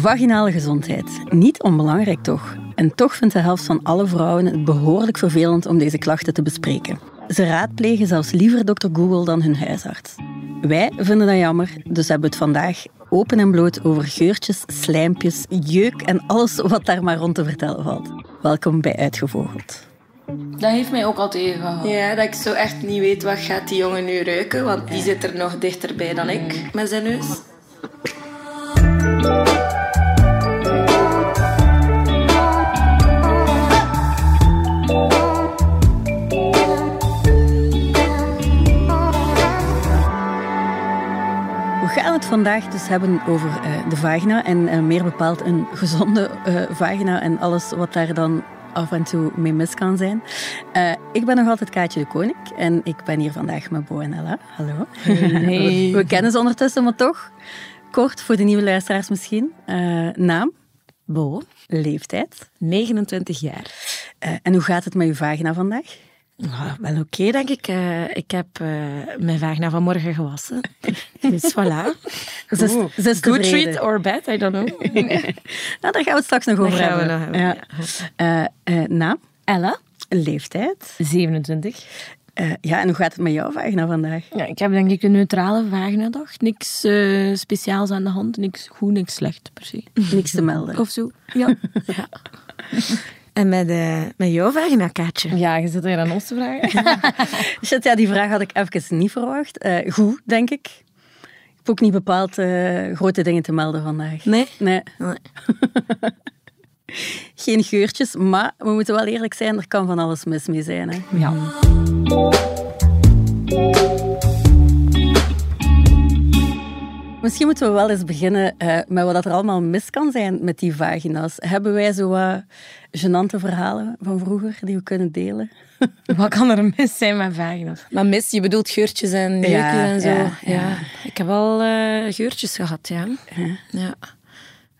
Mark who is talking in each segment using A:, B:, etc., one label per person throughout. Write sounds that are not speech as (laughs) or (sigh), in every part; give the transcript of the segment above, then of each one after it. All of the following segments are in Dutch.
A: Vaginale gezondheid. Niet onbelangrijk toch? En toch vindt de helft van alle vrouwen het behoorlijk vervelend om deze klachten te bespreken. Ze raadplegen zelfs liever dokter Google dan hun huisarts. Wij vinden dat jammer, dus hebben we het vandaag open en bloot over geurtjes, slijmpjes, jeuk en alles wat daar maar rond te vertellen valt. Welkom bij Uitgevogeld.
B: Dat heeft mij ook al tegengehouden.
C: Ja, dat ik zo echt niet weet wat gaat die jongen nu ruiken, want die zit er nog dichterbij dan ik met zijn neus.
A: Het vandaag dus hebben over eh, de vagina en eh, meer bepaald een gezonde eh, vagina en alles wat daar dan af en toe mee mis kan zijn. Ik ben nog altijd Kaatje de Koning en ik ben hier vandaag met Bo en Ella. Hallo.
B: Hey. (laughs)
A: We kennen ze ondertussen, maar toch kort voor de nieuwe luisteraars misschien. Naam,
B: Bo,
A: leeftijd
B: 29 jaar.
A: En hoe gaat het met uw vagina vandaag?
B: Ah, wel oké, denk ik. Eh, ik heb eh, mijn vagina vanmorgen gewassen. dus voilà. (laughs) Good
A: tevreden.
B: treat or bad, I don't know. (laughs)
A: Nou, daar gaan we het straks nog over
B: gaan we
A: hebben.
B: nog hebben,
A: Ja. Eh, naam,
B: Ella,
A: leeftijd.
B: 27.
A: Eh, ja, en hoe gaat het met jouw vagina vandaag?
B: Ja, ik heb denk ik een neutrale vaginadag. Niks eh, speciaals aan de hand. Niks goed, niks slecht per se.
A: Niks te melden.
B: Of zo. Ja. (laughs) ja. En met, eh, met jouw vagina, Kaatje?
D: Ja, je zit hier aan ons te vragen. (laughs)
A: Shit, ja, die vraag had ik even niet verwacht. Eh, goed, denk ik. Ik heb ook niet bepaald eh, grote dingen te melden vandaag.
B: Nee?
A: Nee.
B: Nee. (laughs)
A: Geen geurtjes, maar we moeten wel eerlijk zijn, er kan van alles mis mee zijn. Hè?
D: Ja.
A: Misschien moeten we wel eens beginnen eh, met wat er allemaal mis kan zijn met die vagina's. Hebben wij zo wat gênante verhalen van vroeger die we kunnen delen? (laughs)
D: Wat kan er mis zijn met vagina's?
B: Maar mis, je bedoelt geurtjes en neukjes
A: Ja,
B: en zo.
A: ja,
B: Ja,
A: ja.
B: Ik heb al eh, geurtjes gehad, ja. Ja.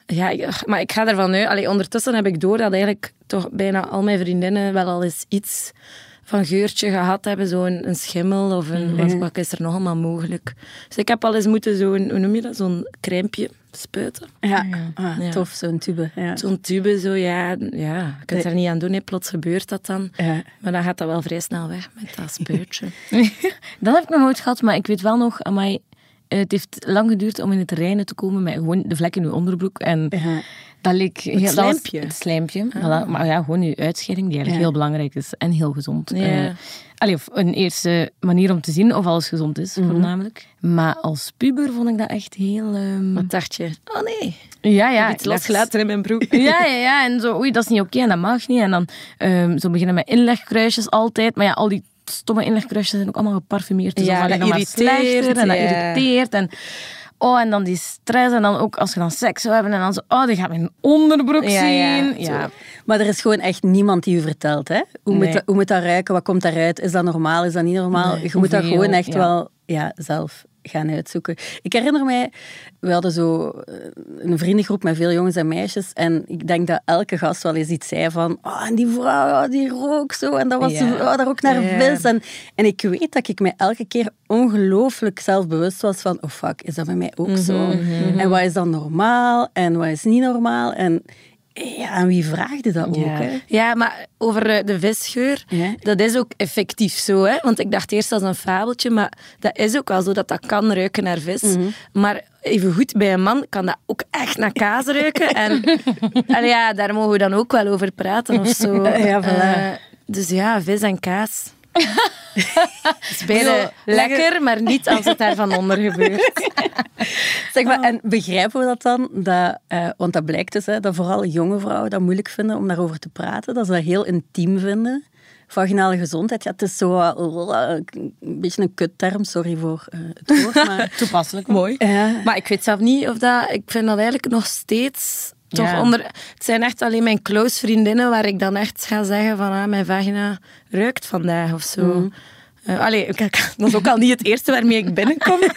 B: Ja, ik- maar ik ga ervan uit. Allee, ondertussen heb ik door dat eigenlijk toch bijna al mijn vriendinnen wel al eens iets van geurtje gehad hebben. Zo'n een schimmel of een... Wat, wat is er nog allemaal mogelijk? Dus ik heb al eens moeten zo'n... Hoe noem je dat? Zo'n crèmpje spuiten.
A: Ja, Ah,
B: Ja.
A: tof, zo'n tube. Ja.
B: Zo'n tube, zo, ja. Ja, je kunt er niet aan doen, hè. plots gebeurt dat dan.
A: Ja.
B: Maar dan gaat dat wel vrij snel weg met dat spuitje. (laughs) (laughs)
D: Dat heb ik nog nooit gehad, maar ik weet wel nog, amai, het heeft lang geduurd om in het reinen te komen met gewoon de vlek in uw onderbroek. En
A: Ja.
D: Dat leek... heel- was-
B: slijmpje?
D: Het slijmpje. voilà. Maar ja, gewoon uw uitscheiding, die eigenlijk
A: Ja.
D: heel belangrijk is en heel gezond.
B: Ja.
D: Eh, allee, of een eerste manier om te zien of alles gezond is, voornamelijk. Maar als puber vond ik dat echt heel... ehm,
B: Wat dacht je? Oh nee,
D: ja, ja.
B: iets losgelaten in mijn broek.
D: Ja, ja, ja. En zo, oei, dat is niet oké en dat mag niet. En dan ehm, zo beginnen met inlegkruisjes altijd. Maar ja, al die stomme inlegkruisjes zijn ook allemaal geparfumeerd. Dus
B: Ja,
D: dat
B: irriteert,
D: En dat irriteert. En, oh, en dan die stress. En dan ook als je dan seks zou hebben. En dan zo, oh, die gaat mijn onderbroek
B: Ja,
D: zien. Ja,
A: Maar er is gewoon echt niemand die u vertelt. Hè? Hoe,
D: Nee.
A: moet dat, hoe moet dat ruiken? Wat komt daaruit? Is dat normaal? Is dat niet normaal?
D: Nee,
A: je moet dat gewoon echt wel ja, zelf gaan uitzoeken. Ik herinner mij, we hadden zo eh, een vriendengroep met veel jongens en meisjes. En ik denk dat elke gast wel eens iets zei van... Oh, en die vrouw, oh, die rook zo. En dat was oh, daar ook naar vis. En, en ik weet dat ik mij elke keer ongelooflijk zelfbewust was van... Oh fuck, is dat bij mij ook zo?
D: Mhm,
A: En wat is dan normaal? En wat is niet normaal? En ja, aan wie vraagde dat ook?
D: Ja.
A: Hè?
B: Ja, maar over eh, de visgeur,
A: Ja.
B: dat is ook effectief zo. Hè? Want ik dacht eerst als een fabeltje, maar dat is ook wel zo dat dat kan ruiken naar vis.
A: Mhm.
B: Maar even goed, bij een man kan dat ook echt naar kaas ruiken. (laughs) En allee, ja, daar mogen we dan ook wel over praten of zo. (laughs)
A: Ja, voilà.
B: Eh, dus ja, vis en kaas. Is lekker, maar niet als het daar van onder gebeurt. (laughs)
A: Zeg maar, en begrijpen we dat dan? Dat, eh, want dat blijkt dus hè, dat vooral jonge vrouwen dat moeilijk vinden om daarover te praten. Dat ze dat heel intiem vinden. Vaginale gezondheid, ja, het is zo eh, een beetje een kutterm, sorry voor eh, het woord. Maar, (laughs)
D: toepasselijk.
B: Mooi. Maar ik weet zelf niet of dat... Ik vind dat eigenlijk nog steeds... Toch
D: Ja.
B: onder, het zijn echt alleen mijn close vriendinnen waar ik dan echt ga zeggen van ah, mijn vagina ruikt vandaag of zo. Eh, allee, (laughs) dat is ook al niet het eerste waarmee ik binnenkom. (laughs)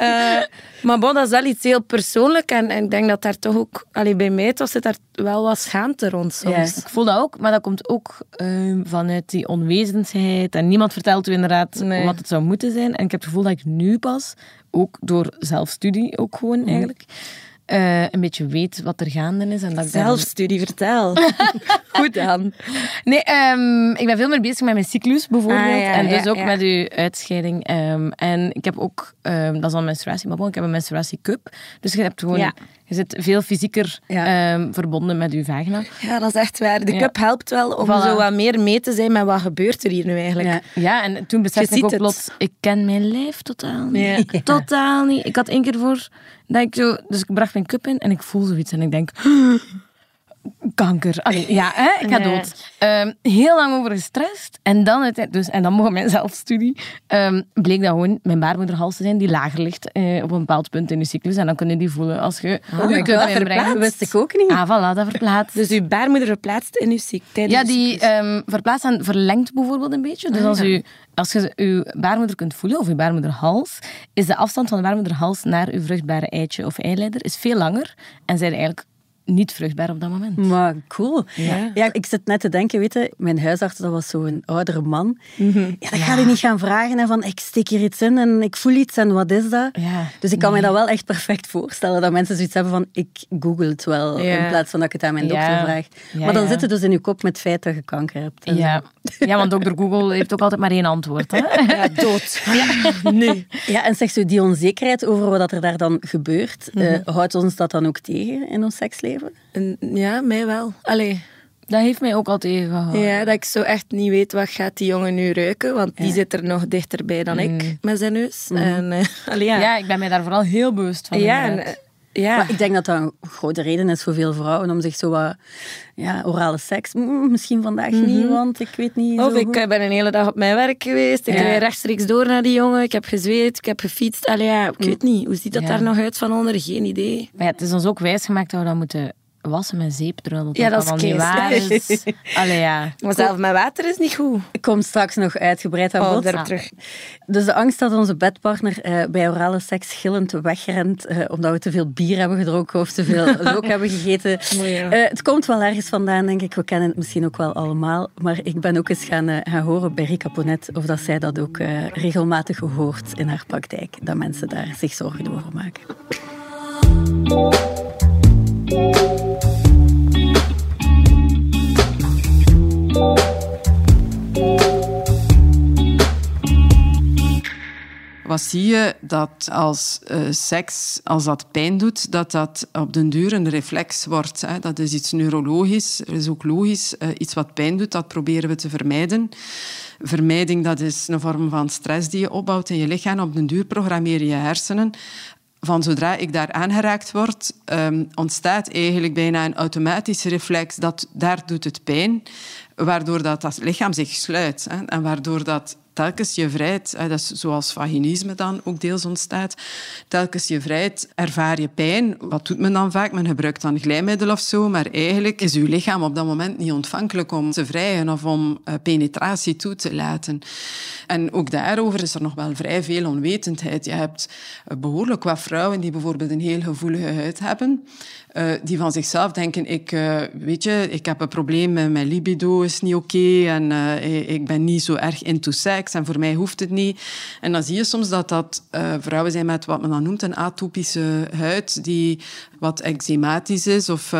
B: Eh, maar bon, dat is wel iets heel persoonlijk. En, en ik denk dat daar toch ook... Allee, bij mij toch zit daar wel wat schaamte rond soms.
D: Ik voel dat ook, maar dat komt ook ehm, vanuit die onwezendheid. En niemand vertelt u inderdaad
B: Nee.
D: wat het zou moeten zijn. En ik heb het gevoel dat ik nu pas, ook door zelfstudie ook gewoon eigenlijk, eh, een beetje weet wat er gaande is. En dat
B: Zelfstudie, vertel. (laughs) Goed dan.
D: Nee, ehm, ik ben veel meer bezig met mijn cyclus bijvoorbeeld.
B: Ah, ja,
D: en dus
B: ja,
D: ook
B: ja.
D: met uw uitscheiding. Ehm, en ik heb ook, ehm, dat is al menstruatie, maar bon, ik heb een menstruatiecup. Dus je hebt gewoon. Je zit veel fysieker
A: Ja.
D: ehm, verbonden met uw vagina.
B: Ja, dat is echt waar. De
D: Ja.
B: cup helpt wel om
D: Voilà.
B: zo wat meer mee te zijn met wat gebeurt er hier nu eigenlijk.
A: Ja.
D: Ja, en toen besefte
B: Je
D: ik ook
B: het.
D: plots, ik ken mijn lijf totaal niet. (laughs) Totaal niet. Ik had één keer voor, dat ik zo, dus ik bracht mijn cup in en ik voel zoiets en ik denk, (gasps) kanker. Allee, ja, hè, ik ga dood. Ehm, heel lang over gestrest. En dan, uiteindelijk- dus, en dan begon mijn zelfstudie. Ehm, bleek dat gewoon mijn baarmoederhals te zijn die lager ligt eh, op een bepaald punt in je cyclus. En dan kun je die voelen als je
A: Oh
D: je cup
A: dat wist ik ook niet.
D: Ah, voilà, dat verplaatst.
B: Dus uw baarmoeder verplaatst in uw ziek tijdens
D: Ja, die
B: cyclus.
D: ehm, verplaatst en verlengt bijvoorbeeld een beetje. Dus
B: Ah,
D: als, u, als je uw baarmoeder kunt voelen, of uw baarmoederhals, is de afstand van de baarmoederhals naar uw vruchtbare eitje of eileider is veel langer en zijn eigenlijk niet vruchtbaar op dat moment.
A: Maar cool.
B: Ja.
A: Ja. ik zit net te denken, weet je, mijn huisarts dat was zo'n oudere man. Ja, dat ga je niet gaan vragen hè, van ik steek hier iets in en ik voel iets en wat is dat?
D: Ja,
A: Dus ik kan me dat wel echt perfect voorstellen, dat mensen zoiets hebben van ik google het wel,
B: Ja.
A: in plaats van dat ik het aan mijn dokter
D: Ja.
A: vraag.
D: Ja,
A: maar dan
D: ja.
A: zit het dus in je kop met het feit dat je kanker hebt. En
D: Ja. ja, want dokter Google heeft ook altijd maar één antwoord. Hè? (laughs)
B: Ja, dood. Nu.
A: Ja, en zegt zo, die onzekerheid over wat er daar dan gebeurt, eh, houdt ons dat dan ook tegen in ons seksleven?
B: En Ja, mij wel. Allee.
D: Dat heeft mij ook al tegengehouden.
B: Ja, dat ik zo echt niet weet wat gaat die jongen nu ruiken, want die zit er nog dichterbij dan ik met zijn neus. En, eh, (laughs) allee, ja.
D: Ja, ik ben mij daar vooral heel bewust van.
B: Ja, en, ja.
A: Maar ik denk dat dat een grote reden is voor veel vrouwen om zich zo wat... Ja, orale seks, mm, misschien vandaag niet, want ik weet niet
B: Of
A: zo
B: ik
A: goed.
B: eh, ben een hele dag op mijn werk geweest. Ik
D: Ja.
B: rijd rechtstreeks door naar die jongen. Ik heb gezweet, ik heb gefietst. Allee, ja, ik weet niet. Hoe ziet dat
D: Ja.
B: daar nog uit van onder? Geen idee.
D: Maar ja, het is ons ook wijsgemaakt dat we dat moeten wassen met zeep, terwijl dat,
B: Ja, dat is. (laughs)
D: Allee, ja.
B: Maar zelf met water is niet goed.
A: Ik kom straks nog uitgebreid aan
B: Oh,
A: bod.
B: daarop terug.
A: Dus de angst dat onze bedpartner eh, bij orale seks gillend wegrent eh, omdat we te veel bier hebben gedronken of te veel (laughs) look hebben gegeten.
B: Oh ja.
A: Eh, het komt wel ergens vandaan, denk ik. We kennen het misschien ook wel allemaal. Maar ik ben ook eens gaan, gaan horen bij Rika Ponet of dat zij dat ook regelmatig hoort in haar praktijk. Dat mensen daar zich zorgen over maken.
E: Wat zie je? Dat als eh, seks, als dat pijn doet, dat dat op den duur een reflex wordt. Hè. Dat is iets neurologisch, dat is ook logisch. Eh, iets wat pijn doet, dat proberen we te vermijden. Vermijding, dat is een vorm van stress die je opbouwt in je lichaam. Op den duur programmeer je hersenen. Van zodra ik daar aangeraakt word, ehm, ontstaat eigenlijk bijna een automatische reflex. Dat, daar doet het pijn, waardoor dat, dat lichaam zich sluit. Hè, en waardoor dat telkens je vrijt, dat is zoals vaginisme dan ook deels ontstaat, telkens je vrijt, ervaar je pijn. Wat doet men dan vaak? Men gebruikt dan glijmiddel of zo, maar eigenlijk is uw lichaam op dat moment niet ontvankelijk om te vrijen of om eh, penetratie toe te laten. En ook daarover is er nog wel vrij veel onwetendheid. Je hebt eh, behoorlijk wat vrouwen die bijvoorbeeld een heel gevoelige huid hebben, eh, die van zichzelf denken, ik, eh, weet je, ik heb een probleem met mijn libido, is niet oké en eh, ik ben niet zo erg into seks en voor mij hoeft het niet. En dan zie je soms dat dat vrouwen zijn met wat men dan noemt een atopische huid, die wat eczematisch is. Of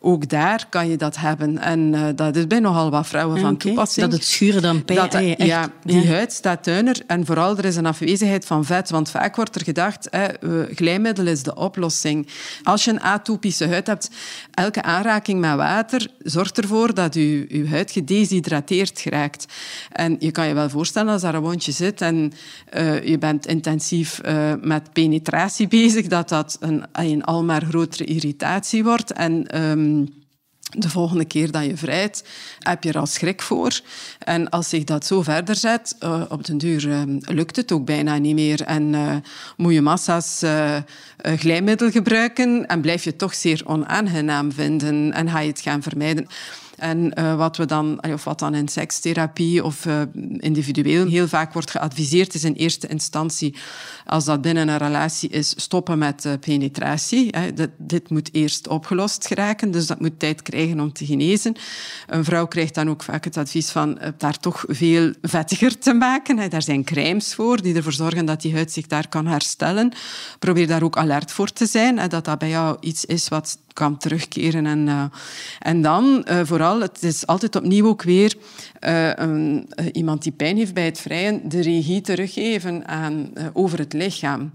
E: ook daar kan je dat hebben. En dat is bij nogal wat vrouwen van toepassing.
A: Dat het schuren dan pijn...
E: Dat,
A: echt,
E: ja, die
A: ja.
E: huid staat tuiner en vooral er is een afwezigheid van vet. Want vaak wordt er gedacht, hè, glijmiddel is de oplossing. Als je een atopische huid hebt, elke aanraking met water zorgt ervoor dat je, je huid gedeshydrateerd geraakt. En je kan je wel voorstellen als daar een wondje zit en eh, je bent intensief eh, met penetratie (laughs) bezig, dat dat een, een almaar grotere irritatie wordt. En... ehm, de volgende keer dat je vrijt, heb je er al schrik voor. En als zich dat zo verder zet, eh, op den duur eh, lukt het ook bijna niet meer. En eh, moet je massa's glijmiddel gebruiken en blijf je het toch zeer onaangenaam vinden en ga je het gaan vermijden. En uh, wat we dan, of wat dan in sekstherapie of uh, individueel heel vaak wordt geadviseerd, is in eerste instantie, als dat binnen een relatie is, stoppen met uh, penetratie. Hè. Dit, dit, moet eerst opgelost geraken, dus dat moet tijd krijgen om te genezen. Een vrouw krijgt dan ook vaak het advies van daar toch veel vettiger te maken. Hè. Daar zijn crèmes voor die ervoor zorgen dat die huid zich daar kan herstellen. Probeer daar ook alert voor te zijn, hè, dat dat bij jou iets is wat kan terugkeren. En, uh, en dan uh, vooral, het is altijd opnieuw ook weer een, iemand die pijn heeft bij het vrijen, de regie teruggeven aan, over het lichaam.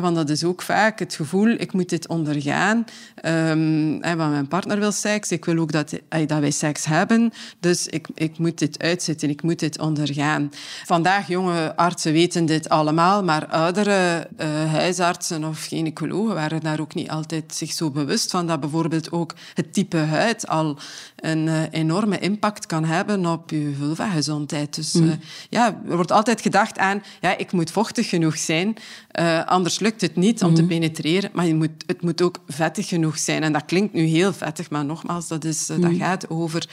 E: want dat is ook vaak het gevoel, ik moet dit ondergaan. Um, want mijn partner wil seks, ik wil ook dat, dat wij seks hebben. Dus ik, ik moet dit uitzitten, ik moet dit ondergaan. Vandaag, jonge artsen weten dit allemaal, maar oudere huisartsen of gynaecologen waren daar ook niet altijd zich zo bewust van dat bijvoorbeeld ook het type huid al een uh, enorme impact kan hebben op je vulvagezondheid. Dus uh, ja, er wordt altijd gedacht aan, ja, ik moet vochtig genoeg zijn, uh, anders lukt het niet om mm. te mhm. penetreren, maar je moet, het moet ook vettig genoeg zijn. En dat klinkt nu heel vettig, maar nogmaals, dat, is, mm. dat mhm. gaat over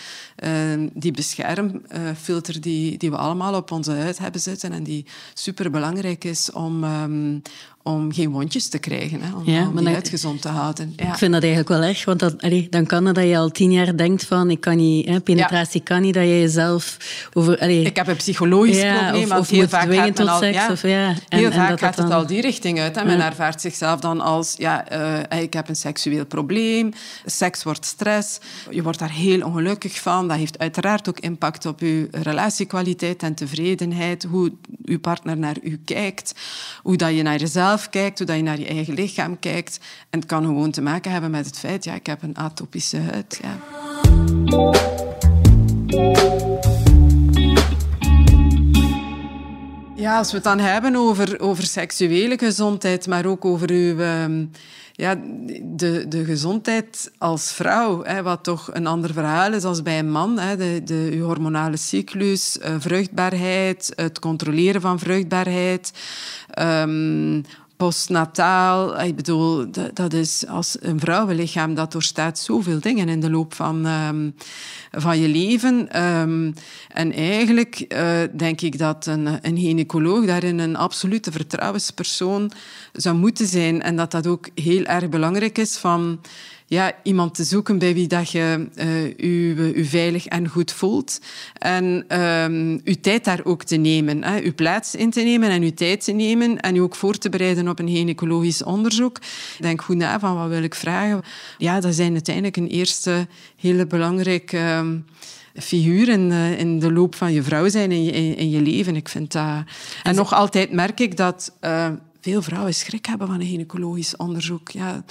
E: die beschermfilter die, die we allemaal op onze huid hebben zitten en die superbelangrijk is om, um, om geen wondjes te krijgen, hè, om, ja, om die huid gezond te houden.
A: Ja. Ik vind dat eigenlijk wel erg, want dat, allee, dan kan het dat je al tien jaar denkt van ik kan niet, hè, penetratie kan niet, dat je jezelf over... Allee,
E: ik heb een psychologisch probleem,
A: of, of heel vaak gaat tot al, seks. Of, ja,
E: en, heel vaak gaat het al die richting uit. Hè. Men ervaart zichzelf dan als, ja, uh, ik heb een seksueel probleem, seks wordt stress, je wordt daar heel ongelukkig van, dat heeft uiteraard ook impact op je relatiekwaliteit en tevredenheid, hoe je partner naar u kijkt, hoe dat je naar jezelf kijkt, hoe dat je naar je eigen lichaam kijkt. En het kan gewoon te maken hebben met het feit, ja, ik heb een atopische huid. Ja. Ja, als we het dan hebben over, over seksuele gezondheid, maar ook over uw, ehm, ja, de, de gezondheid als vrouw, hè, wat toch een ander verhaal is als bij een man. Hè, de, de, uw hormonale cyclus, uh, vruchtbaarheid, het controleren van vruchtbaarheid, um, postnataal. Ik bedoel, dat is als een vrouwenlichaam dat doorstaat zoveel dingen in de loop van, um, van je leven. Um, en eigenlijk uh, denk ik dat een, een gynaecoloog daarin een absolute vertrouwenspersoon zou moeten zijn. En dat dat ook heel erg belangrijk is van ja, iemand te zoeken bij wie dat je uh, u, veilig en goed voelt. En um, uw tijd daar ook te nemen. Hè. Uw plaats in te nemen en uw tijd te nemen. En u ook voor te bereiden op een gynaecologisch onderzoek. Denk goed na van wat wil ik vragen. Ja, dat zijn uiteindelijk een eerste hele belangrijke... Uh, figuur in, uh, in de loop van je vrouw zijn in je, in, je leven. Ik vind dat... En nog altijd merk ik dat uh, veel vrouwen schrik hebben van een gynaecologisch onderzoek. Ja,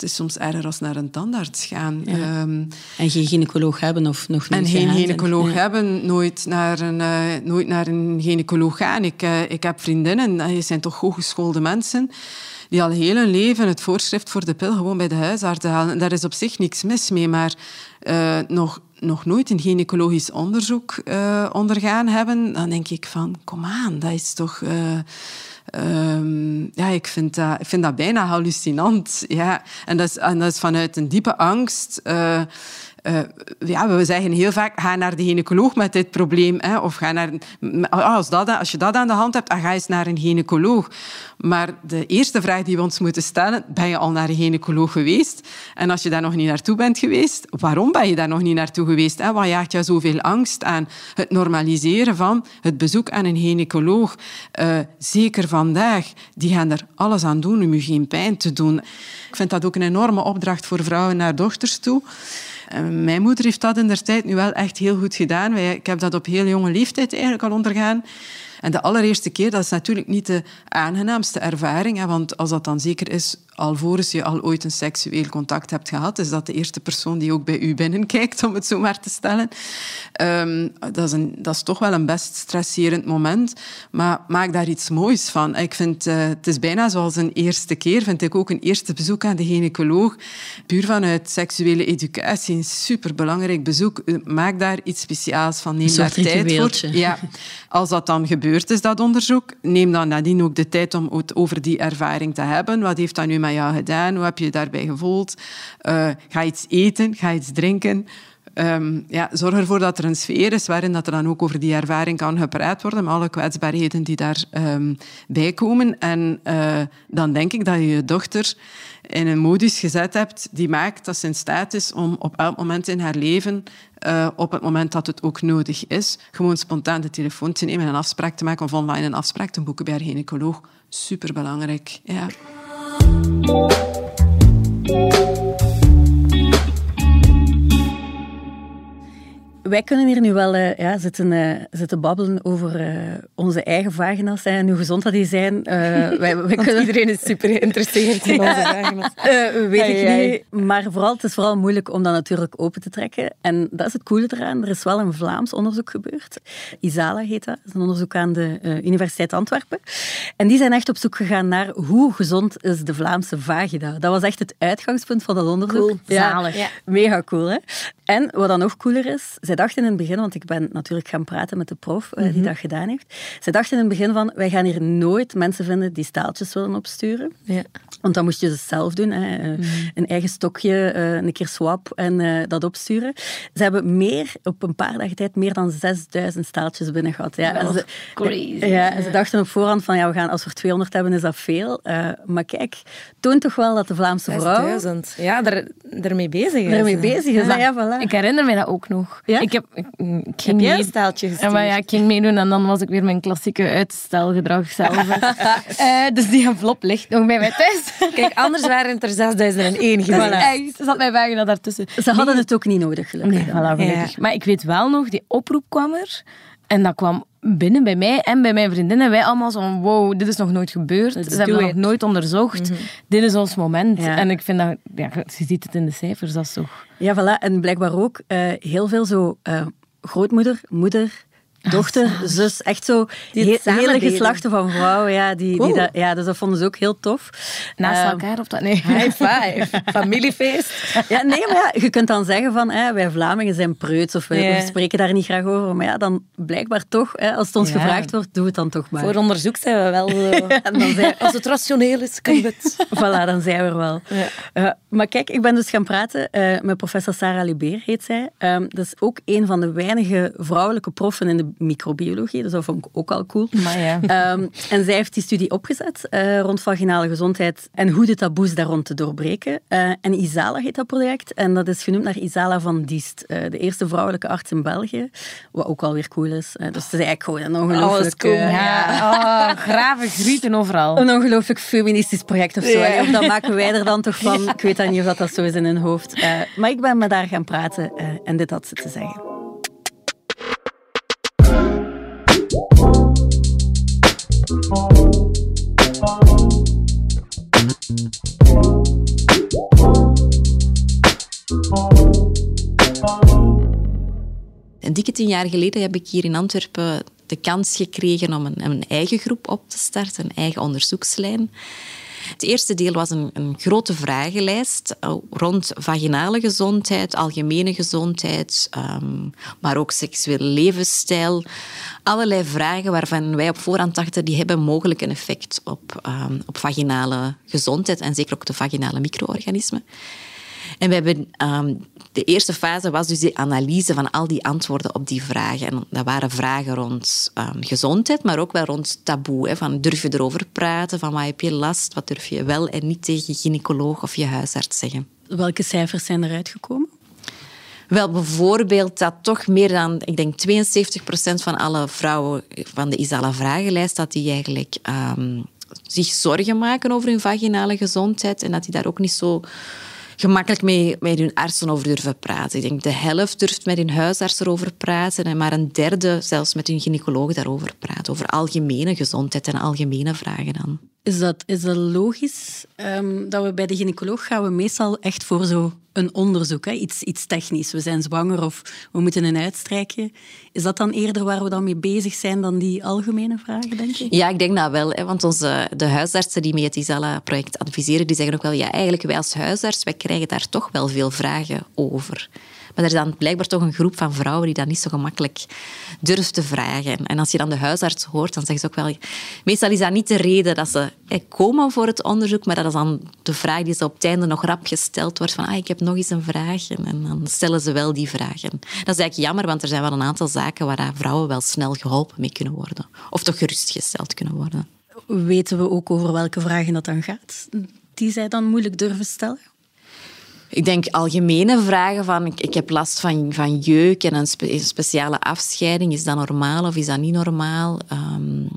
E: het is soms erger als naar een tandarts gaan.
A: Ehm, en geen gynaecoloog hebben of nog
E: nooit En geen gynaecoloog hebben, nooit naar een, uh, nooit naar een gynaecoloog gaan. Ik, uh, ik heb vriendinnen, die uh, zijn toch hooggeschoolde mensen, die al heel hun leven het voorschrift voor de pil gewoon bij de huisarts halen. Daar is op zich niks mis mee, maar uh, nog, nog nooit een gynaecologisch onderzoek ondergaan hebben, dan denk ik van, kom aan, dat is toch... Um, ja, ik vind, dat, ik vind dat bijna hallucinant. Ja. En, dat is, en dat is vanuit een diepe angst. Uh, uh, ja, we zeggen heel vaak, ga naar de gynaecoloog met dit probleem. Hè, of ga naar, als, dat, als je dat aan de hand hebt, dan ga eens naar een gynaecoloog. Maar de eerste vraag die we ons moeten stellen, ben je al naar een gynaecoloog geweest? En als je daar nog niet naartoe bent geweest, waarom ben je daar nog niet naartoe geweest? Hè? Wat jaagt jou zoveel angst aan? Het normaliseren van het bezoek aan een gynaecoloog. Uh, zeker vandaag, die gaan er alles aan doen om je geen pijn te doen. Ik vind dat ook een enorme opdracht voor vrouwen naar dochters toe. Mijn moeder heeft dat in der tijd nu wel echt heel goed gedaan. Ik heb dat op heel jonge leeftijd eigenlijk al ondergaan. En de allereerste keer, dat is natuurlijk niet de aangenaamste ervaring. Want als dat dan zeker is, alvorens je al ooit een seksueel contact hebt gehad, is dat de eerste persoon die ook bij u binnenkijkt, om het zo maar te stellen. Um, dat, is een, dat is toch wel een best stresserend moment. Maar maak daar iets moois van. Ik vind, uh, het is bijna zoals een eerste keer, vind ik ook een eerste bezoek aan de gynaecoloog. Puur vanuit seksuele educatie, een superbelangrijk bezoek. Maak daar iets speciaals van. Neem daar tijd voor. Ja. Als dat dan gebeurd is, dat onderzoek, neem dan nadien ook de tijd om het over die ervaring te hebben. Wat heeft dat nu met jou gedaan? Hoe heb je je daarbij gevoeld? Uh, ga iets eten, ga iets drinken. um, ja, zorg ervoor dat er een sfeer is waarin dat er dan ook over die ervaring kan gepraat worden, met alle kwetsbaarheden die daarbij um, bij komen. En uh, dan denk ik dat je je dochter in een modus gezet hebt die maakt dat ze in staat is om op elk moment in haar leven, uh, op het moment dat het ook nodig is, gewoon spontaan de telefoon te nemen en een afspraak te maken of online een afspraak te boeken bij haar gynaecoloog. Superbelangrijk, ja. Thank you.
A: Wij kunnen hier nu wel uh, ja, zitten, uh, zitten babbelen over uh, onze eigen vagina's en hoe gezond dat die zijn. (laughs) wij, wij kunnen...
B: Iedereen is super geïnteresseerd in (laughs) onze vagina's.
A: weet ik niet. Maar vooral, het is vooral moeilijk om dat natuurlijk open te trekken. En dat is het coole eraan. Er is wel een Vlaams onderzoek gebeurd. Isala heet dat. Dat is een onderzoek aan de Universiteit Antwerpen. En die zijn echt op zoek gegaan naar hoe gezond is de Vlaamse vagina. Dat was echt het uitgangspunt van dat onderzoek.
B: Cool.
A: Ja,
B: Zalig. Ja.
A: Mega cool, hè? En wat dan nog cooler is, dachten in het begin, want ik ben natuurlijk gaan praten met de prof uh, die mm -hmm. dat gedaan heeft. Zij dachten in het begin van, wij gaan hier nooit mensen vinden die staaltjes willen opsturen.
B: Ja.
A: Want dan moest je ze zelf doen. Hè. Mm -hmm. Een eigen stokje, uh, een keer swap en dat opsturen. Ze hebben meer, op een paar dagen tijd, meer dan 6000 staaltjes binnen gehad. Ja.
B: Oh,
A: ze,
B: crazy.
A: Ja, en ze dachten op voorhand van, ja, we gaan, als we er 200 hebben, is dat veel. maar kijk, toont toch wel dat de Vlaamse vrouw...
B: 6000. Ja, er, ermee bezig is.
A: Ermee bezig is, ja. ja voilà.
D: Ik herinner me dat ook nog.
A: Ja?
D: Ik heb, ik, ik
B: ging heb mee... staaltje
D: ja, maar ja, ik ging meedoen en dan was ik weer mijn klassieke uitstelgedrag zelf. uh, (laughs) dus die envelop ligt nog bij mij thuis. (laughs)
B: Kijk, anders waren het er 6001 geweest.
D: Echt, ze zat mijn vagina daartussen.
A: Ze hadden nee. het ook niet nodig, gelukkig.
D: Nee, voilà, gelukkig. Ja. Maar ik weet wel nog, die oproep kwam er. En dat kwam binnen bij mij en bij mijn vriendinnen. Wij allemaal zo van, wow, dit is nog nooit gebeurd. Ze hebben het nog nooit onderzocht. Mm -hmm. Dit is ons moment.
A: Ja.
D: En ik vind dat, ja, je ziet het in de cijfers, dat is toch...
A: Ja, voilà. En blijkbaar ook uh, heel veel zo uh, grootmoeder, moeder, (laughs) dochter, zus, echt zo he hele geslachten van vrouwen. Ja, die,
B: cool.
A: die dat, ja, dus dat vonden ze ook heel tof.
D: Naast um, elkaar of dat? Nee. (laughs)
B: High five. Familiefeest. (laughs)
A: Ja, nee, maar ja, je kunt dan zeggen van hè, wij Vlamingen zijn preuts of we,
B: yeah.
A: we, spreken daar niet graag over. Maar ja, dan blijkbaar toch, hè, als het ons
B: ja.
A: gevraagd wordt, doe het dan toch maar.
B: Voor onderzoek zijn we wel zo. dan zijn, als het rationeel is, kan het.
A: voilà, dan zijn we er wel.
B: Ja.
A: Uh, maar kijk, ik ben dus gaan praten uh, met professor Sarah Libeer, heet zij. Um, dat is ook een van de weinige vrouwelijke proffen in de microbiologie. Dus dat vond ik ook al cool.
D: Maar ja.
A: um, en zij heeft die studie opgezet uh, rond vaginale gezondheid en hoe de taboes daar rond te doorbreken. Uh, en Isala heet dat project. En dat is genoemd naar Isala van Diest, uh, de eerste vrouwelijke arts in België. Wat ook alweer cool is. dus het is eigenlijk gewoon een ongelooflijk...
B: cool.
D: ja. Oh, graven grieten overal.
A: Een ongelooflijk feministisch project of zo. Of dat maken wij er dan toch van. Ik weet dan niet of dat, dat zo is in hun hoofd. maar ik ben met haar gaan praten en dit had ze te zeggen.
F: Een dikke tien jaar geleden heb ik hier in Antwerpen de kans gekregen om een, een eigen groep op te starten, een eigen onderzoekslijn. Het eerste deel was een, een, grote vragenlijst rond vaginale gezondheid, algemene gezondheid, um, maar ook seksuele levensstijl. Allerlei vragen waarvan wij op voorhand dachten die hebben mogelijk een effect op, um, op vaginale gezondheid en zeker ook de vaginale micro-organismen. En we hebben, um, de eerste fase was dus de analyse van al die antwoorden op die vragen. En dat waren vragen rond um, gezondheid, maar ook wel rond taboe. Hè, van durf je erover praten? Van wat heb je last? Wat durf je wel en niet tegen je gynaecoloog of je huisarts zeggen?
A: Welke cijfers zijn eruit gekomen?
F: Wel, bijvoorbeeld dat toch meer dan, ik denk 72 procent van alle vrouwen van de Isala vragenlijst, dat die eigenlijk um, zich zorgen maken over hun vaginale gezondheid en dat die daar ook niet zo gemakkelijk mee, met hun artsen over durven praten. Ik denk de helft durft met hun huisarts erover praten en maar een derde zelfs met hun gynaecoloog daarover praten. Over algemene gezondheid en algemene vragen dan.
A: Is dat, is dat logisch um, dat we bij de gynaecoloog gaan we meestal echt voor zo een onderzoek, hè? Iets, iets technisch. We zijn zwanger of we moeten een uitstrijkje. Is dat dan eerder waar we dan mee bezig zijn dan die algemene vragen, denk je?
F: Ja, ik denk dat wel. Hè? Want onze, de huisartsen die mee het Isala-project adviseren, die zeggen ook wel, ja, eigenlijk wij als huisarts, wij krijgen daar toch wel veel vragen over. Maar er is dan blijkbaar toch een groep van vrouwen die dat niet zo gemakkelijk durft te vragen. En als je dan de huisarts hoort, dan zeggen ze ook wel... Meestal is dat niet de reden dat ze komen voor het onderzoek, maar dat is dan de vraag die ze op het einde nog rap gesteld wordt van ah, ik heb nog eens een vraag. En dan stellen ze wel die vragen. Dat is eigenlijk jammer, want er zijn wel een aantal zaken waar vrouwen wel snel geholpen mee kunnen worden. Of toch gerustgesteld kunnen worden.
A: Weten we ook over welke vragen dat dan gaat, die zij dan moeilijk durven stellen?
F: Ik denk algemene vragen van ik, ik heb last van, van jeuk en een, speciale afscheiding. Is dat normaal of is dat niet normaal? Um,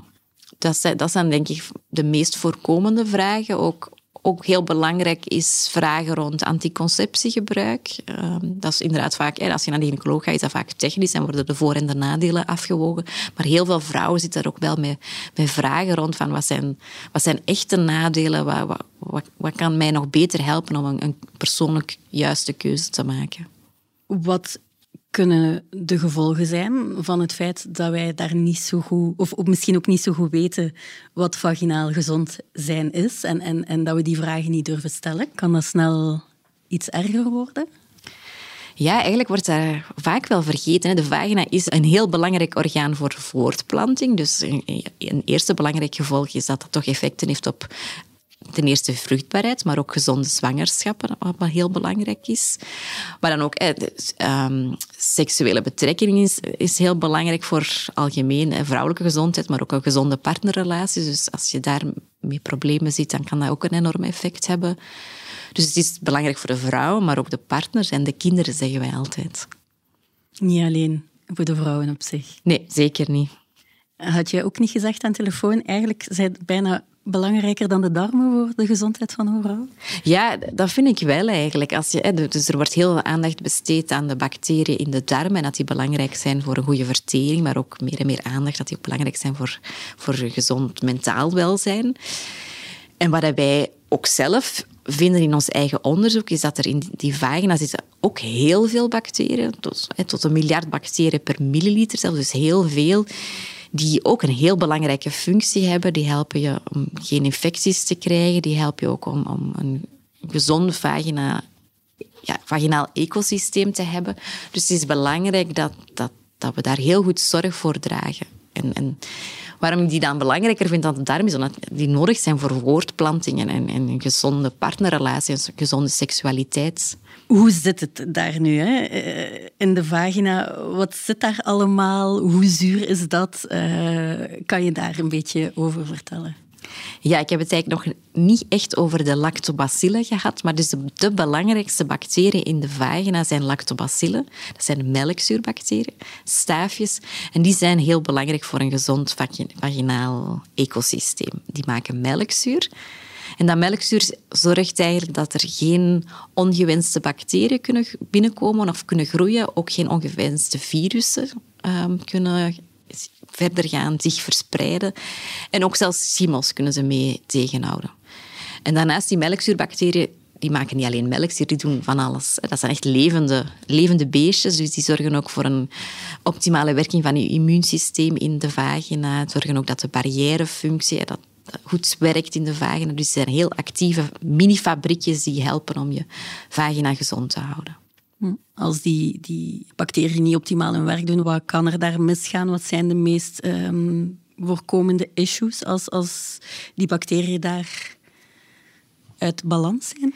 F: dat, zijn, dat zijn denk ik de meest voorkomende vragen. Ook ook heel belangrijk is vragen rond anticonceptiegebruik. Ehm, dat is inderdaad vaak, als je naar de gynaecoloog gaat, is dat vaak technisch en worden de voor- en de nadelen afgewogen. Maar heel veel vrouwen zitten er ook wel met, met vragen rond van wat zijn, wat zijn echte nadelen, wat, wat, wat, kan mij nog beter helpen om een, een persoonlijk juiste keuze te maken.
A: Wat kunnen de gevolgen zijn van het feit dat wij daar niet zo goed, of misschien ook niet zo goed weten wat vaginaal gezond zijn is en, en, en dat we die vragen niet durven stellen? Kan dat snel iets erger worden?
F: Ja, eigenlijk wordt daar vaak wel vergeten. De vagina is een heel belangrijk orgaan voor voortplanting. Dus een eerste belangrijk gevolg is dat dat toch effecten heeft op ten eerste vruchtbaarheid, maar ook gezonde zwangerschappen, wat heel belangrijk is. Maar dan ook eh, seksuele betrekking is, is heel belangrijk voor algemeen eh, vrouwelijke gezondheid, maar ook een gezonde partnerrelatie. Dus als je daar mee problemen ziet, dan kan dat ook een enorm effect hebben. Dus het is belangrijk voor de vrouw, maar ook de partners en de kinderen, zeggen wij altijd.
A: Niet alleen voor de vrouwen op zich.
F: Nee, zeker niet.
A: Had jij ook niet gezegd aan telefoon, eigenlijk zijn bijna belangrijker dan de darmen voor de gezondheid van een vrouw?
F: Ja, dat vind ik wel eigenlijk. Als je, dus er wordt heel veel aandacht besteed aan de bacteriën in de darmen en dat die belangrijk zijn voor een goede vertering, maar ook meer en meer aandacht dat die ook belangrijk zijn voor, voor gezond mentaal welzijn. En wat wij ook zelf vinden in ons eigen onderzoek, is dat er in die vagina zitten ook heel veel bacteriën, tot, tot een miljard bacteriën per milliliter zelfs, dus heel veel die ook een heel belangrijke functie hebben. Die helpen je om geen infecties te krijgen. Die helpen je ook om, om een vagina, ja, vaginaal ecosysteem te hebben. Dus het is belangrijk dat, dat, dat we daar heel goed zorg voor dragen. En, en waarom ik die dan belangrijker vind dan de darm, is omdat die nodig zijn voor voortplantingen en, en een gezonde partnerrelatie, een gezonde seksualiteit.
A: Hoe zit het daar nu hè? Eh, in de vagina? Wat zit daar allemaal? Hoe zuur is dat? Uh, kan je daar een beetje over vertellen?
F: Ja, ik heb het eigenlijk nog niet echt over de lactobacillen gehad, maar dus de, belangrijkste bacteriën in de vagina zijn lactobacillen. Dat zijn melkzuurbacteriën, staafjes. En die zijn heel belangrijk voor een gezond vaginaal ecosysteem. Die maken melkzuur. En dat melkzuur zorgt eigenlijk dat er geen ongewenste bacteriën kunnen binnenkomen of kunnen groeien, ook geen ongewenste virussen um, kunnen verder gaan, zich verspreiden. En ook zelfs schimmels kunnen ze mee tegenhouden. En daarnaast die melkzuurbacteriën die maken niet alleen melkzuur, die doen van alles. Dat zijn echt levende, levende beestjes, dus die zorgen ook voor een optimale werking van je immuunsysteem in de vagina. Zorgen ook dat de barrièrefunctie, dat goed werkt in de vagina. Dus het zijn heel actieve mini-fabriekjes die helpen om je vagina gezond te houden.
A: Als die, die bacteriën niet optimaal hun werk doen, wat kan er daar misgaan? Wat zijn de meest ehm, voorkomende issues als, als die bacteriën daar uit balans zijn?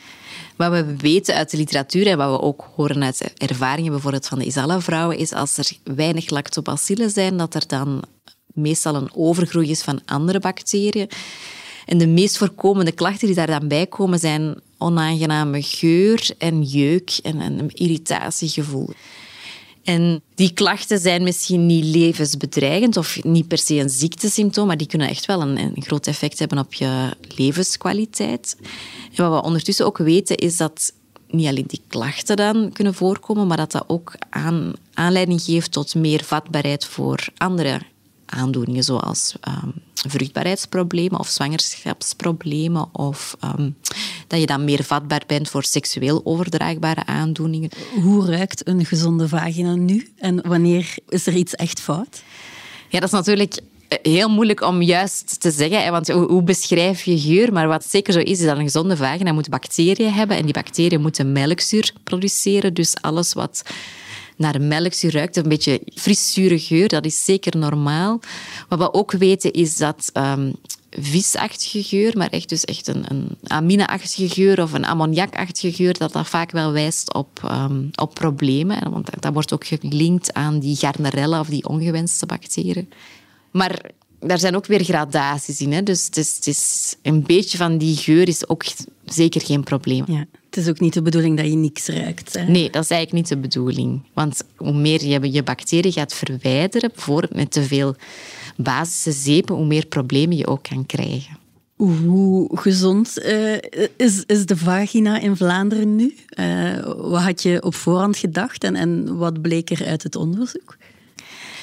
F: Wat we weten uit de literatuur en wat we ook horen uit ervaringen bijvoorbeeld van de Isala-vrouwen, is als er weinig lactobacillen zijn, dat er dan meestal een overgroei is van andere bacteriën. En de meest voorkomende klachten die daar dan bij komen zijn onaangename geur en jeuk en een irritatiegevoel. En die klachten zijn misschien niet levensbedreigend of niet per se een ziektesymptoom, maar die kunnen echt wel een, een groot effect hebben op je levenskwaliteit. En wat we ondertussen ook weten is dat niet alleen die klachten dan kunnen voorkomen, maar dat dat ook aan, aanleiding geeft tot meer vatbaarheid voor andere aandoeningen zoals um, vruchtbaarheidsproblemen of zwangerschapsproblemen of um, dat je dan meer vatbaar bent voor seksueel overdraagbare aandoeningen.
A: Hoe ruikt een gezonde vagina nu en wanneer is er iets echt fout?
F: Ja, dat is natuurlijk heel moeilijk om juist te zeggen, want hoe beschrijf je geur? Maar wat zeker zo is, is dat een gezonde vagina moet bacteriën hebben en die bacteriën moeten melkzuur produceren. Dus alles wat naar melkzuur ruikt, een beetje fris geur, dat is zeker normaal. Wat we ook weten is dat um, visachtige geur, maar echt, dus echt een, een amine-achtige geur of een ammoniakachtige geur, dat dat vaak wel wijst op, ehm, op problemen. Want dat wordt ook gelinkt aan die Gardnerella of die ongewenste bacteriën. Maar daar zijn ook weer gradaties in. Hè? Dus het is, het is, een beetje van die geur is ook zeker geen probleem.
A: Ja, het is ook niet de bedoeling dat je niks ruikt. Hè?
F: Nee, dat is eigenlijk niet de bedoeling. Want hoe meer je je bacteriën gaat verwijderen, bijvoorbeeld met te veel basische zeepen, hoe meer problemen je ook kan krijgen.
A: Hoe gezond uh, is, is de vagina in Vlaanderen nu? Uh, wat had je op voorhand gedacht en, en wat bleek er uit het onderzoek?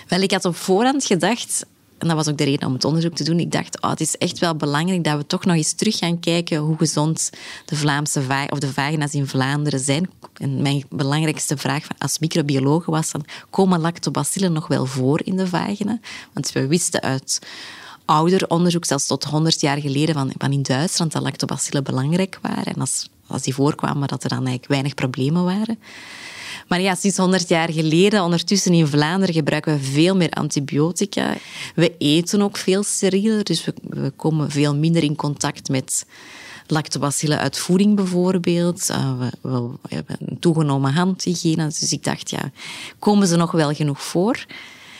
F: Wel, ik had op voorhand gedacht en dat was ook de reden om het onderzoek te doen. Ik dacht, oh, het is echt wel belangrijk dat we toch nog eens terug gaan kijken hoe gezond de Vlaamse of de vagina's in Vlaanderen zijn. En mijn belangrijkste vraag als microbioloog was dan, komen lactobacillen nog wel voor in de vagina? Want we wisten uit ouder onderzoek, zelfs tot 100 jaar geleden, van, van in Duitsland, dat lactobacillen belangrijk waren. En als, als die voorkwamen, dat er dan eigenlijk weinig problemen waren. Maar ja, sinds 100 jaar geleden, ondertussen in Vlaanderen, gebruiken we veel meer antibiotica. We eten ook veel sterieler, dus we, komen veel minder in contact met lactobacillen uit voeding bijvoorbeeld. Uh, we, we, hebben een toegenomen handhygiëne. Dus ik dacht, ja, komen ze nog wel genoeg voor?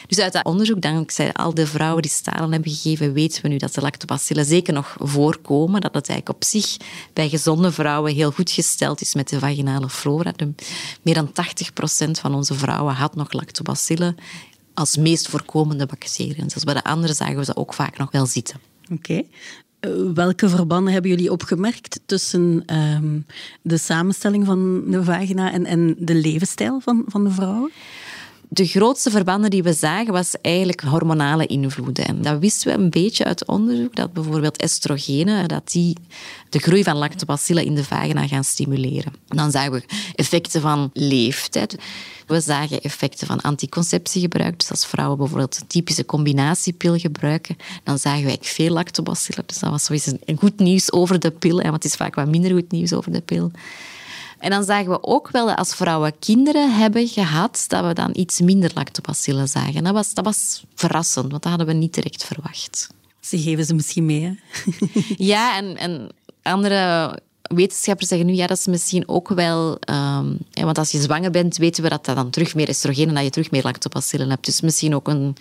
F: Dus uit dat onderzoek, dankzij al de vrouwen die stalen hebben gegeven, weten we nu dat de lactobacillen zeker nog voorkomen. Dat het eigenlijk op zich bij gezonde vrouwen heel goed gesteld is met de vaginale flora. meer dan 80% van onze vrouwen had nog lactobacillen als meest voorkomende bacteriën. Dus bij de anderen zagen we ze ook vaak nog wel zitten.
A: Oké. Eh, welke verbanden hebben jullie opgemerkt tussen ehm, de samenstelling van de vagina en, en de levensstijl van, van de vrouwen?
F: De grootste verbanden die we zagen was eigenlijk hormonale invloeden. En dat wisten we een beetje uit onderzoek, dat bijvoorbeeld estrogenen, dat die de groei van lactobacillen in de vagina gaan stimuleren. Dan zagen we effecten van leeftijd. We zagen effecten van anticonceptiegebruik. Dus als vrouwen bijvoorbeeld een typische combinatiepil gebruiken, dan zagen wij veel lactobacillen. Dus dat was sowieso een goed nieuws over de pil, want het is vaak wat minder goed nieuws over de pil. En dan zagen we ook wel dat als vrouwen kinderen hebben gehad, dat we dan iets minder lactobacillen zagen. Dat was, dat was verrassend, want dat hadden we niet direct verwacht.
A: Ze geven ze misschien mee, hè? (laughs)
F: ja, en, en andere wetenschappers zeggen nu, ja, dat is misschien ook wel... Um, want als je zwanger bent, weten we dat dat dan terug meer estrogeen en dat je terug meer lactobacillen hebt. Dus misschien ook een,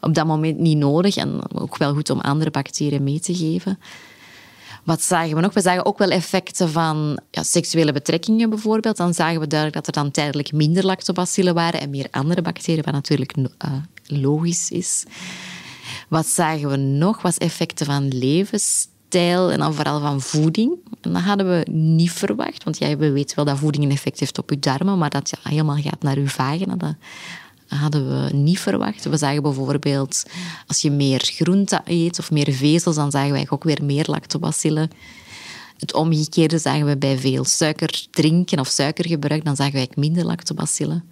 F: op dat moment niet nodig en ook wel goed om andere bacteriën mee te geven. Wat zagen we nog? We zagen ook wel effecten van ja, seksuele betrekkingen bijvoorbeeld. Dan zagen we duidelijk dat er dan tijdelijk minder lactobacillen waren en meer andere bacteriën, wat natuurlijk uh, logisch is. Wat zagen we nog? Was effecten van levensstijl en dan vooral van voeding. En dat hadden we niet verwacht, want ja, we weten wel dat voeding een effect heeft op je darmen, maar dat ja, helemaal gaat naar je vagina, dat, hadden we niet verwacht. We zagen bijvoorbeeld, als je meer groente eet of meer vezels, dan zagen wij ook weer meer lactobacillen. Het omgekeerde zagen we bij veel suiker drinken of suikergebruik, dan zagen wij minder lactobacillen.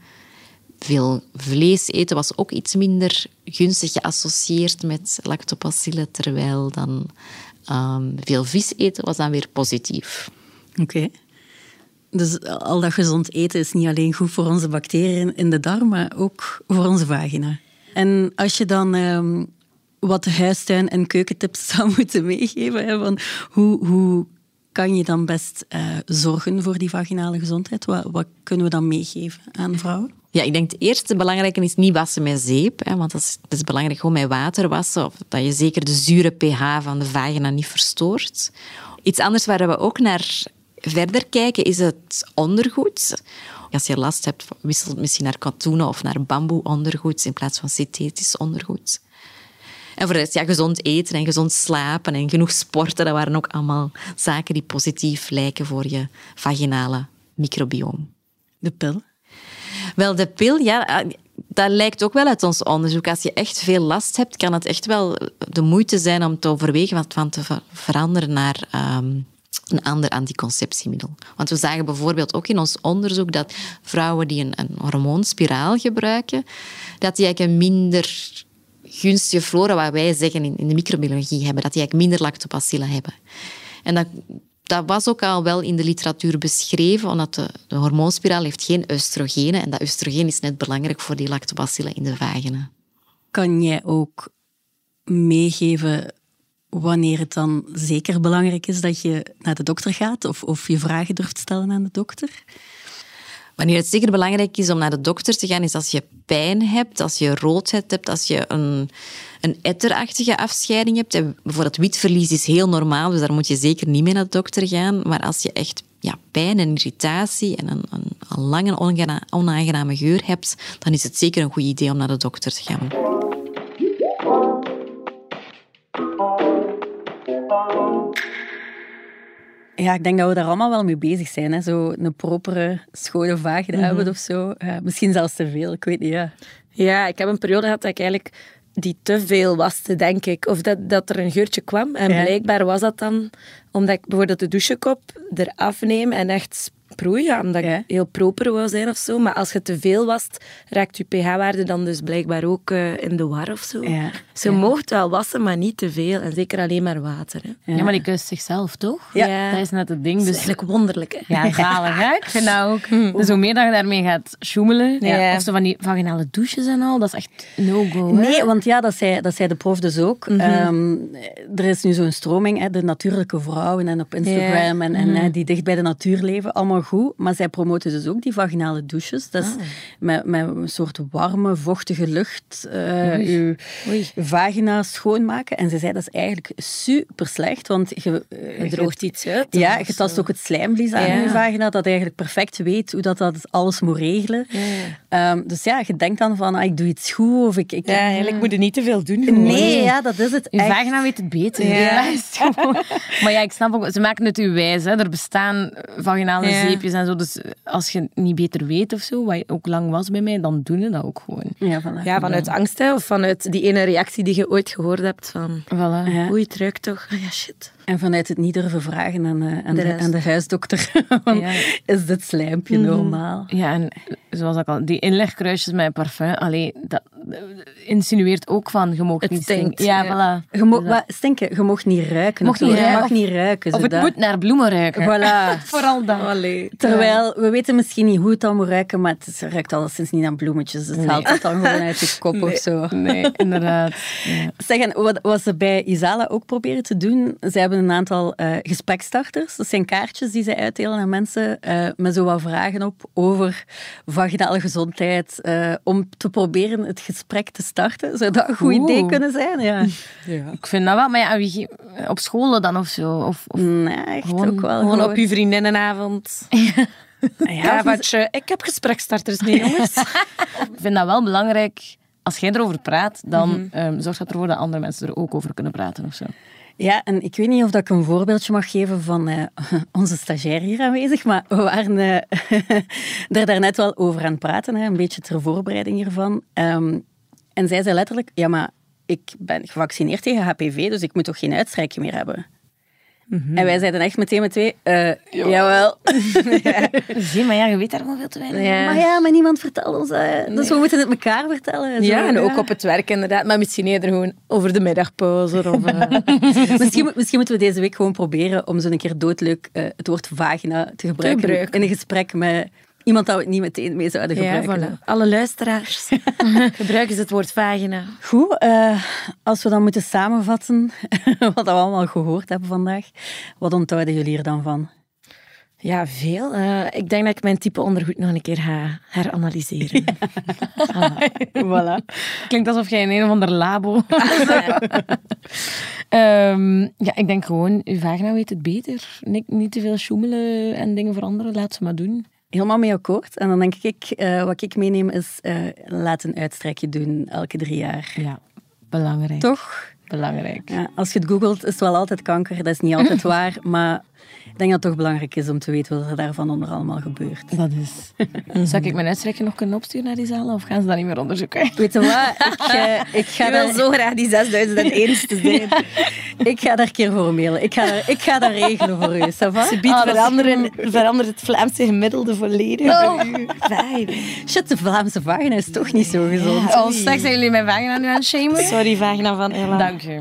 F: Veel vlees eten was ook iets minder gunstig geassocieerd met lactobacillen, terwijl dan um, veel vis eten was dan weer positief.
A: Oké. Dus al dat gezond eten is niet alleen goed voor onze bacteriën in de darm, maar ook voor onze vagina. En als je dan um, wat huistuin- en keukentips (laughs) zou moeten meegeven, van hoe, hoe kan je dan best uh, zorgen voor die vaginale gezondheid? Wat, wat, kunnen we dan meegeven aan vrouwen?
F: Ja, ik denk het eerste belangrijke is niet wassen met zeep. Hè, want dat is, is belangrijk gewoon met water wassen. Of dat je zeker de zure pH van de vagina niet verstoort. Iets anders waar we ook naar verder kijken is het ondergoed. Als je last hebt, wissel misschien naar katoenen of naar bamboe ondergoed in plaats van synthetisch ondergoed. En voor de rest, ja, gezond eten en gezond slapen en genoeg sporten, dat waren ook allemaal zaken die positief lijken voor je vaginale microbioom.
A: De pil?
F: Wel, de pil, ja, dat lijkt ook wel uit ons onderzoek. Als je echt veel last hebt, kan het echt wel de moeite zijn om te overwegen wat van te veranderen naar um, een ander anticonceptiemiddel. Want we zagen bijvoorbeeld ook in ons onderzoek dat vrouwen die een, een hormoonspiraal gebruiken, dat die eigenlijk een minder gunstige flora, wat wij zeggen in, in de microbiologie hebben, dat die eigenlijk minder lactobacillen hebben. En dat, dat was ook al wel in de literatuur beschreven, omdat de, de hormoonspiraal heeft geen oestrogenen en dat oestrogeen is net belangrijk voor die lactobacillen in de vagina.
A: Kan jij ook meegeven wanneer het dan zeker belangrijk is dat je naar de dokter gaat of, of je vragen durft stellen aan de dokter?
F: Wanneer het zeker belangrijk is om naar de dokter te gaan, is als je pijn hebt, als je roodheid hebt, als je een, een etterachtige afscheiding hebt. En bijvoorbeeld witverlies is heel normaal, dus daar moet je zeker niet mee naar de dokter gaan. Maar als je echt ja, pijn en irritatie en een, een, een lange onaangename geur hebt, dan is het zeker een goed idee om naar de dokter te gaan.
A: Ja, ik denk dat we daar allemaal wel mee bezig zijn. Hè? Zo een propere, schone vagina mm hebben of zo. misschien zelfs te veel, ik weet niet. Ja.
B: ja, ik heb een periode gehad dat ik eigenlijk die te veel waste, denk ik. Of dat, dat er een geurtje kwam. En blijkbaar was dat dan omdat ik bijvoorbeeld de douchekop eraf neem en echt proeien, omdat ik heel proper wou zijn of zo. Maar als je te veel wast, raakt je pH-waarde dan dus blijkbaar ook uh, in de war of zo. Ja. Ze mocht wel wassen, maar niet te veel. En zeker alleen maar water. Hè.
D: Ja, maar die kust zichzelf, toch? Ja. Dat is net het ding.
B: Dus... Dat is eigenlijk wonderlijk. Hè?
D: Ja, zalig. Hè? Ik vind dat ook. Dus hoe meer dat je daarmee gaat sjoemelen, ja. of zo van die vaginale douches en al, dat is echt no-go.
A: Nee, want ja, dat zei, dat zei de prof dus ook. Mm -hmm. er is nu zo'n stroming, hè, de natuurlijke vrouwen en op Instagram en, en mm. die dicht bij de natuur leven, allemaal goed. Maar zij promoten dus ook die vaginale douches. Dat is ah. met, met een soort warme, vochtige lucht uh, je vagina schoonmaken. En ze zei dat is eigenlijk super slecht, want je,
B: uh, droogt iets uit.
A: Ja, je tast ook het slijmvlies aan je vagina, dat eigenlijk perfect weet hoe dat, dat alles moet regelen. Ja. Um, dus ja, je denkt dan van, ah, ik doe iets goed of ik... ik
B: ja, eigenlijk moet je niet te veel doen.
A: Gewoon. Nee, ja, dat is het
D: Je vagina weet het beter. Ja. (laughs) (laughs) maar ja, ik snap ook, ze maken het u wijs. Hè. Er bestaan vaginale zeepjes en zo. Dus als je niet beter weet of zo, wat ook lang was bij mij, dan doen je dat ook gewoon.
B: Ja, vanuit, ja, vanuit angst hè, of vanuit die ene reactie die je ooit gehoord hebt van
D: voilà.
B: ja. oei, het ruikt toch? Oh, ja, shit.
A: En vanuit het niet durven vragen aan, uh, aan, de, aan de, huisdokter, (laughs) is dit slijmpje mhm. normaal?
D: Ja, en zoals ik al, die inlegkruisjes met parfum, allee, dat insinueert ook van, je mag niet stinken. Ja, ja,
A: voilà. Je mag, wat, stinken, je mag niet ruiken.
D: Mag niet ruiken.
A: Je mag niet ruiken.
D: Of het moet naar bloemen ruiken.
A: Voilà. (laughs)
D: Vooral dan.
A: Allee. Terwijl, we weten misschien niet hoe het dan moet ruiken, maar het ruikt alleszins niet naar bloemetjes. Het haalt het dan gewoon uit je (laughs) kop of zo.
D: Nee, inderdaad.
A: Ja. Zeg, wat, wat ze bij Isala ook proberen te doen, ze hebben een aantal uh, gesprekstarters. Dat zijn kaartjes die ze uitdelen aan mensen uh, met zo wat vragen op over vaginale gezondheid, uh, om te proberen het gesprek te starten. Zou dat een goed idee kunnen zijn? Ja.
D: ja. (laughs) Ik vind dat wel, maar ja, wie, op scholen dan of zo? Of, of
A: nee, echt
B: gewoon,
A: ook wel.
B: Gewoon, op je vriendinnenavond. (laughs) Ja, wat je, ik heb gesprekstarters mee, jongens. (laughs)
D: ik vind dat wel belangrijk. Als jij erover praat, dan mm -hmm. um, zorgt dat ervoor dat andere mensen er ook over kunnen praten of zo.
A: Ja, en ik weet niet of ik een voorbeeldje mag geven van uh, (laughs) onze stagiair hier aanwezig, maar we waren uh, (laughs) er daarnet wel over aan het praten, hè, een beetje ter voorbereiding hiervan. Um, en zij zei letterlijk, ja, maar ik ben gevaccineerd tegen HPV, dus ik moet toch geen uitstrijkje meer hebben? Mhm. En wij zeiden echt meteen met twee, uh, jawel. (laughs)
D: ja. Zie, maar ja, je weet daar gewoon veel te weinig
A: ja. Maar ja, maar niemand vertelt ons dat. Dus we moeten het elkaar vertellen.
B: Ja, en ook op het werk inderdaad. Maar misschien eerder gewoon over de middagpauze. Of, uh... (laughs)
A: misschien, misschien, moeten we deze week gewoon proberen om zo een keer doodleuk uh, het woord vagina te gebruiken, te gebruiken. in een gesprek met iemand dat we het niet meteen mee zouden gebruiken.
B: Ja, voilà. Alle luisteraars (laughs) gebruiken ze het woord vagina.
A: Goed, uh, als we dan moeten samenvatten (laughs) wat we allemaal gehoord hebben vandaag, wat onthouden jullie er dan van?
B: Ja, veel. Uh, ik denk dat ik mijn type ondergoed nog een keer ga heranalyseren. (laughs)
A: Ja. voilà.
D: Klinkt alsof jij in een of ander labo... um, ja, ik denk gewoon, uw vagina weet het beter. Niet, niet te veel sjoemelen en dingen veranderen. Laat ze maar doen
A: helemaal mee akkoord. En dan denk ik, uh, wat ik meeneem is, uh, laat een uitstrekje doen elke drie jaar.
D: Ja, belangrijk.
A: Toch?
D: Belangrijk.
A: Ja, als je het googelt, is het wel altijd kanker. Dat is niet altijd (laughs) waar, maar ik denk dat het toch belangrijk is om te weten wat er daarvan onder allemaal gebeurt.
D: Dat is. (laughs) Zou ik mijn uitstrekje nog kunnen opsturen naar die zaal of gaan ze dat niet meer onderzoeken? (laughs)
A: Weet je wat? Ik, uh, ik ga (laughs)
B: je wil zo graag die 6001 te zijn.
A: ik ga daar een keer voor mailen. Ik ga, daar, ik ga dat regelen voor u.
B: Ze biedt oh, veranderen, verandert het Vlaamse gemiddelde volledig oh.
A: Fijn. Shit, de Vlaamse vagina is toch niet zo gezond.
D: Ja. Oh, straks zijn jullie mijn vagina nu aan het shamen?
B: Sorry, vagina van Ella.
D: Dank u.